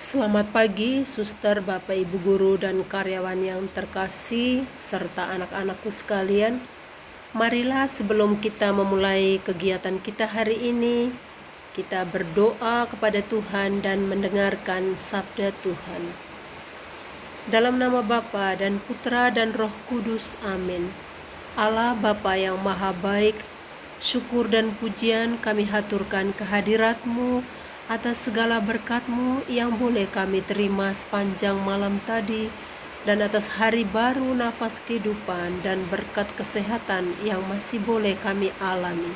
Selamat pagi, suster, bapak, ibu guru, dan karyawan yang terkasih, serta anak-anakku sekalian. Marilah sebelum kita memulai kegiatan kita hari ini, kita berdoa kepada Tuhan dan mendengarkan sabda Tuhan. Dalam nama Bapa dan Putra dan Roh Kudus, amin. Allah Bapa yang maha baik, syukur dan pujian kami haturkan kehadiratmu atas segala berkatmu yang boleh kami terima sepanjang malam tadi dan atas hari baru nafas kehidupan dan berkat kesehatan yang masih boleh kami alami.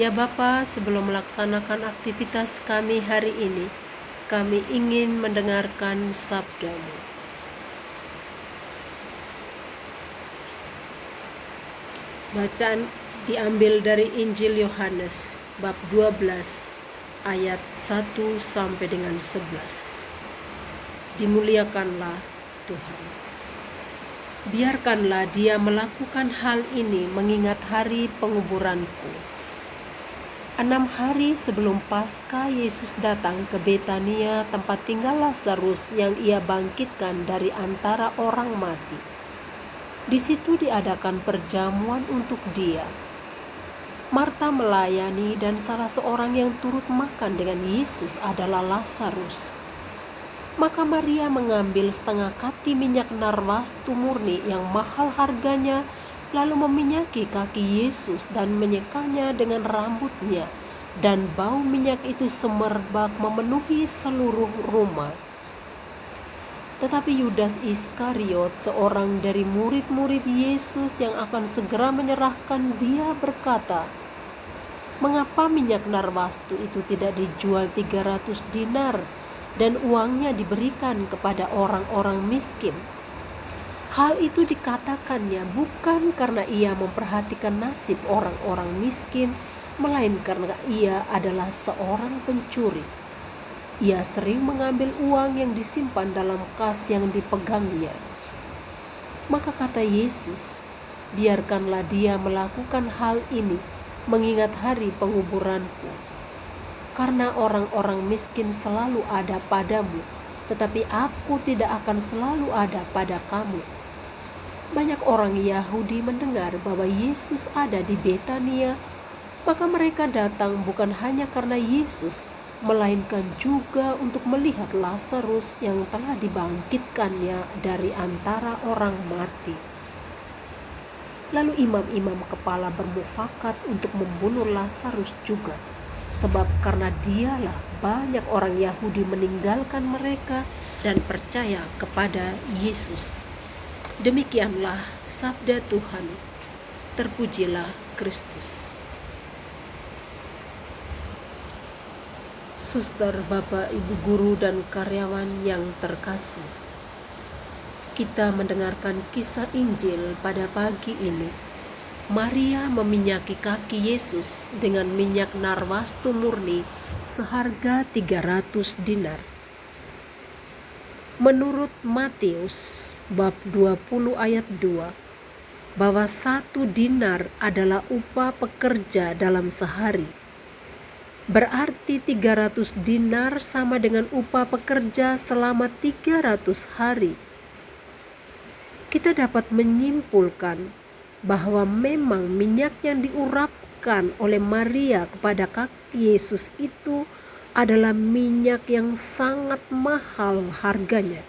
Ya Bapa, sebelum melaksanakan aktivitas kami hari ini, kami ingin mendengarkan sabdamu. Bacaan diambil dari Injil Yohanes bab 12 ayat 1 sampai dengan 11. Dimuliakanlah Tuhan. Biarkanlah dia melakukan hal ini mengingat hari penguburanku. Enam hari sebelum Paskah Yesus datang ke Betania tempat tinggal Lazarus yang ia bangkitkan dari antara orang mati. Di situ diadakan perjamuan untuk dia Marta melayani dan salah seorang yang turut makan dengan Yesus adalah Lazarus. Maka Maria mengambil setengah kati minyak narwastu murni yang mahal harganya, lalu meminyaki kaki Yesus dan menyekanya dengan rambutnya, dan bau minyak itu semerbak memenuhi seluruh rumah. Tetapi Yudas Iskariot, seorang dari murid-murid Yesus yang akan segera menyerahkan dia berkata, Mengapa minyak narwastu itu tidak dijual 300 dinar dan uangnya diberikan kepada orang-orang miskin? Hal itu dikatakannya bukan karena ia memperhatikan nasib orang-orang miskin, melainkan karena ia adalah seorang pencuri. Ia sering mengambil uang yang disimpan dalam kas yang dipegangnya. Maka kata Yesus, biarkanlah dia melakukan hal ini mengingat hari penguburanku. Karena orang-orang miskin selalu ada padamu, tetapi aku tidak akan selalu ada pada kamu. Banyak orang Yahudi mendengar bahwa Yesus ada di Betania, maka mereka datang bukan hanya karena Yesus, melainkan juga untuk melihat Lazarus yang telah dibangkitkannya dari antara orang mati. Lalu imam-imam kepala bermufakat untuk membunuh Lazarus juga. Sebab karena dialah banyak orang Yahudi meninggalkan mereka dan percaya kepada Yesus. Demikianlah sabda Tuhan. Terpujilah Kristus. Suster, Bapak, Ibu guru dan karyawan yang terkasih kita mendengarkan kisah Injil pada pagi ini. Maria meminyaki kaki Yesus dengan minyak narwastu murni seharga 300 dinar. Menurut Matius bab 20 ayat 2 bahwa satu dinar adalah upah pekerja dalam sehari. Berarti 300 dinar sama dengan upah pekerja selama 300 hari kita dapat menyimpulkan bahwa memang minyak yang diurapkan oleh Maria kepada kaki Yesus itu adalah minyak yang sangat mahal harganya.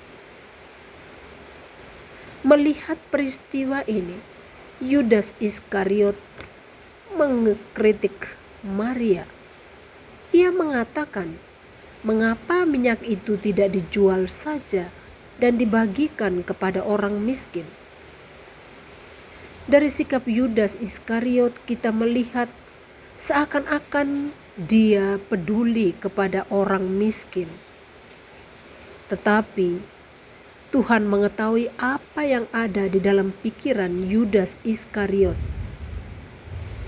Melihat peristiwa ini, Yudas Iskariot mengkritik Maria. Ia mengatakan, "Mengapa minyak itu tidak dijual saja?" Dan dibagikan kepada orang miskin. Dari sikap Yudas Iskariot kita melihat seakan-akan dia peduli kepada orang miskin. Tetapi Tuhan mengetahui apa yang ada di dalam pikiran Yudas Iskariot.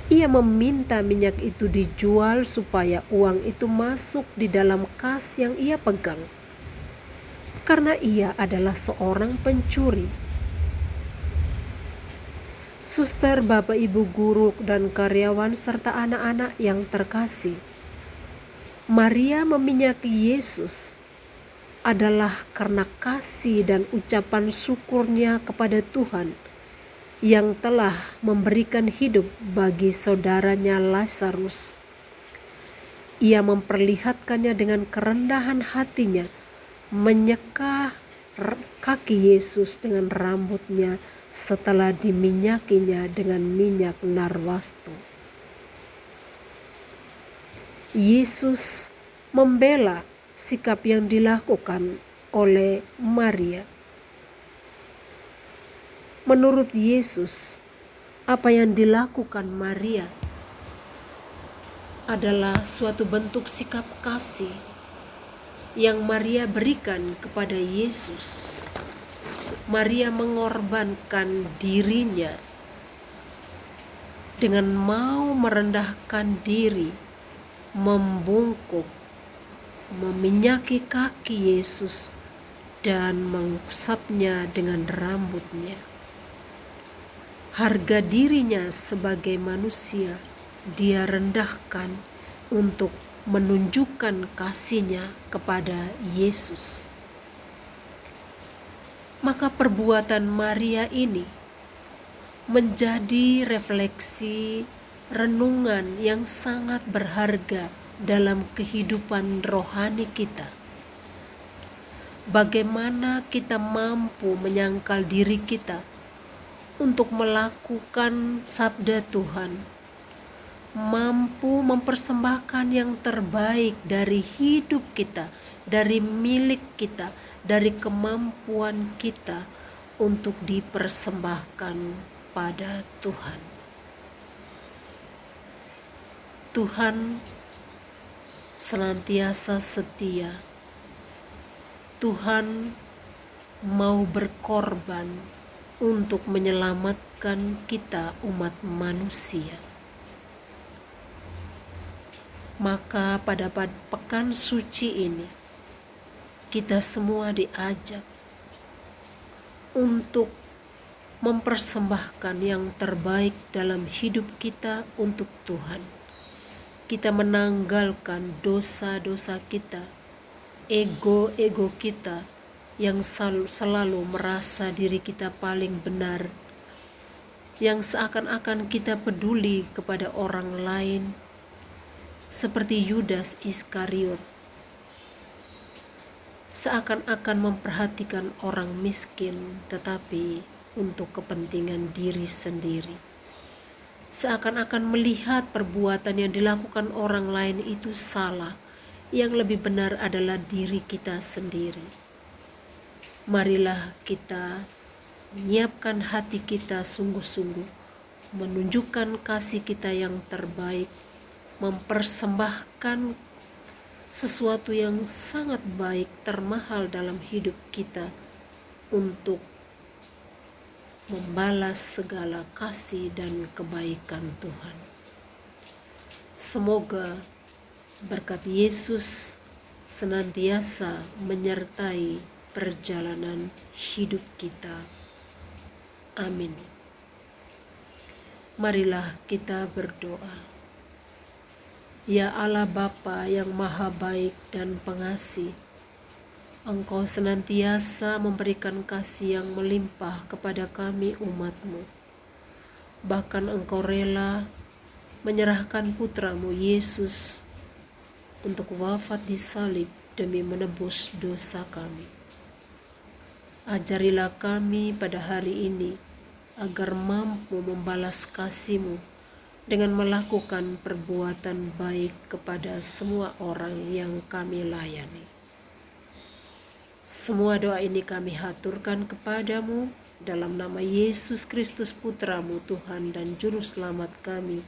Ia meminta minyak itu dijual supaya uang itu masuk di dalam kas yang ia pegang karena ia adalah seorang pencuri. Suster, Bapak, Ibu guru, dan karyawan serta anak-anak yang terkasih. Maria meminyaki Yesus adalah karena kasih dan ucapan syukurnya kepada Tuhan yang telah memberikan hidup bagi saudaranya Lazarus. Ia memperlihatkannya dengan kerendahan hatinya, menyeka kaki Yesus dengan rambutnya setelah diminyakinya dengan minyak narwastu. Yesus membela sikap yang dilakukan oleh Maria. Menurut Yesus, apa yang dilakukan Maria adalah suatu bentuk sikap kasih yang Maria berikan kepada Yesus. Maria mengorbankan dirinya dengan mau merendahkan diri membungkuk, meminyaki kaki Yesus, dan mengusapnya dengan rambutnya. Harga dirinya sebagai manusia dia rendahkan untuk menunjukkan kasihnya kepada Yesus. Maka perbuatan Maria ini menjadi refleksi renungan yang sangat berharga dalam kehidupan rohani kita. Bagaimana kita mampu menyangkal diri kita untuk melakukan sabda Tuhan, mampu mempersembahkan yang terbaik dari hidup kita, dari milik kita, dari kemampuan kita untuk dipersembahkan pada Tuhan. Tuhan senantiasa setia. Tuhan mau berkorban untuk menyelamatkan kita, umat manusia. Maka, pada pekan suci ini, kita semua diajak untuk mempersembahkan yang terbaik dalam hidup kita untuk Tuhan. Kita menanggalkan dosa-dosa kita, ego-ego kita yang selalu, merasa diri kita paling benar, yang seakan-akan kita peduli kepada orang lain, seperti Yudas Iskariot, seakan-akan memperhatikan orang miskin, tetapi untuk kepentingan diri sendiri seakan-akan melihat perbuatan yang dilakukan orang lain itu salah, yang lebih benar adalah diri kita sendiri. Marilah kita menyiapkan hati kita sungguh-sungguh, menunjukkan kasih kita yang terbaik, mempersembahkan sesuatu yang sangat baik, termahal dalam hidup kita untuk membalas segala kasih dan kebaikan Tuhan. Semoga berkat Yesus senantiasa menyertai perjalanan hidup kita. Amin. Marilah kita berdoa. Ya Allah Bapa yang maha baik dan pengasih, Engkau senantiasa memberikan kasih yang melimpah kepada kami umatmu. Bahkan engkau rela menyerahkan putramu Yesus untuk wafat di salib demi menebus dosa kami. Ajarilah kami pada hari ini agar mampu membalas kasihmu dengan melakukan perbuatan baik kepada semua orang yang kami layani. Semua doa ini kami haturkan kepadamu dalam nama Yesus Kristus Putramu Tuhan dan Juru Selamat kami,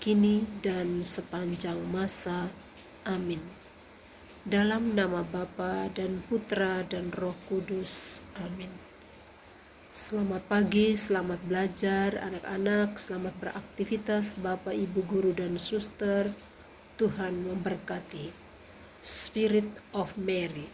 kini dan sepanjang masa. Amin. Dalam nama Bapa dan Putra dan Roh Kudus. Amin. Selamat pagi, selamat belajar anak-anak, selamat beraktivitas Bapak, Ibu, Guru, dan Suster. Tuhan memberkati. Spirit of Mary.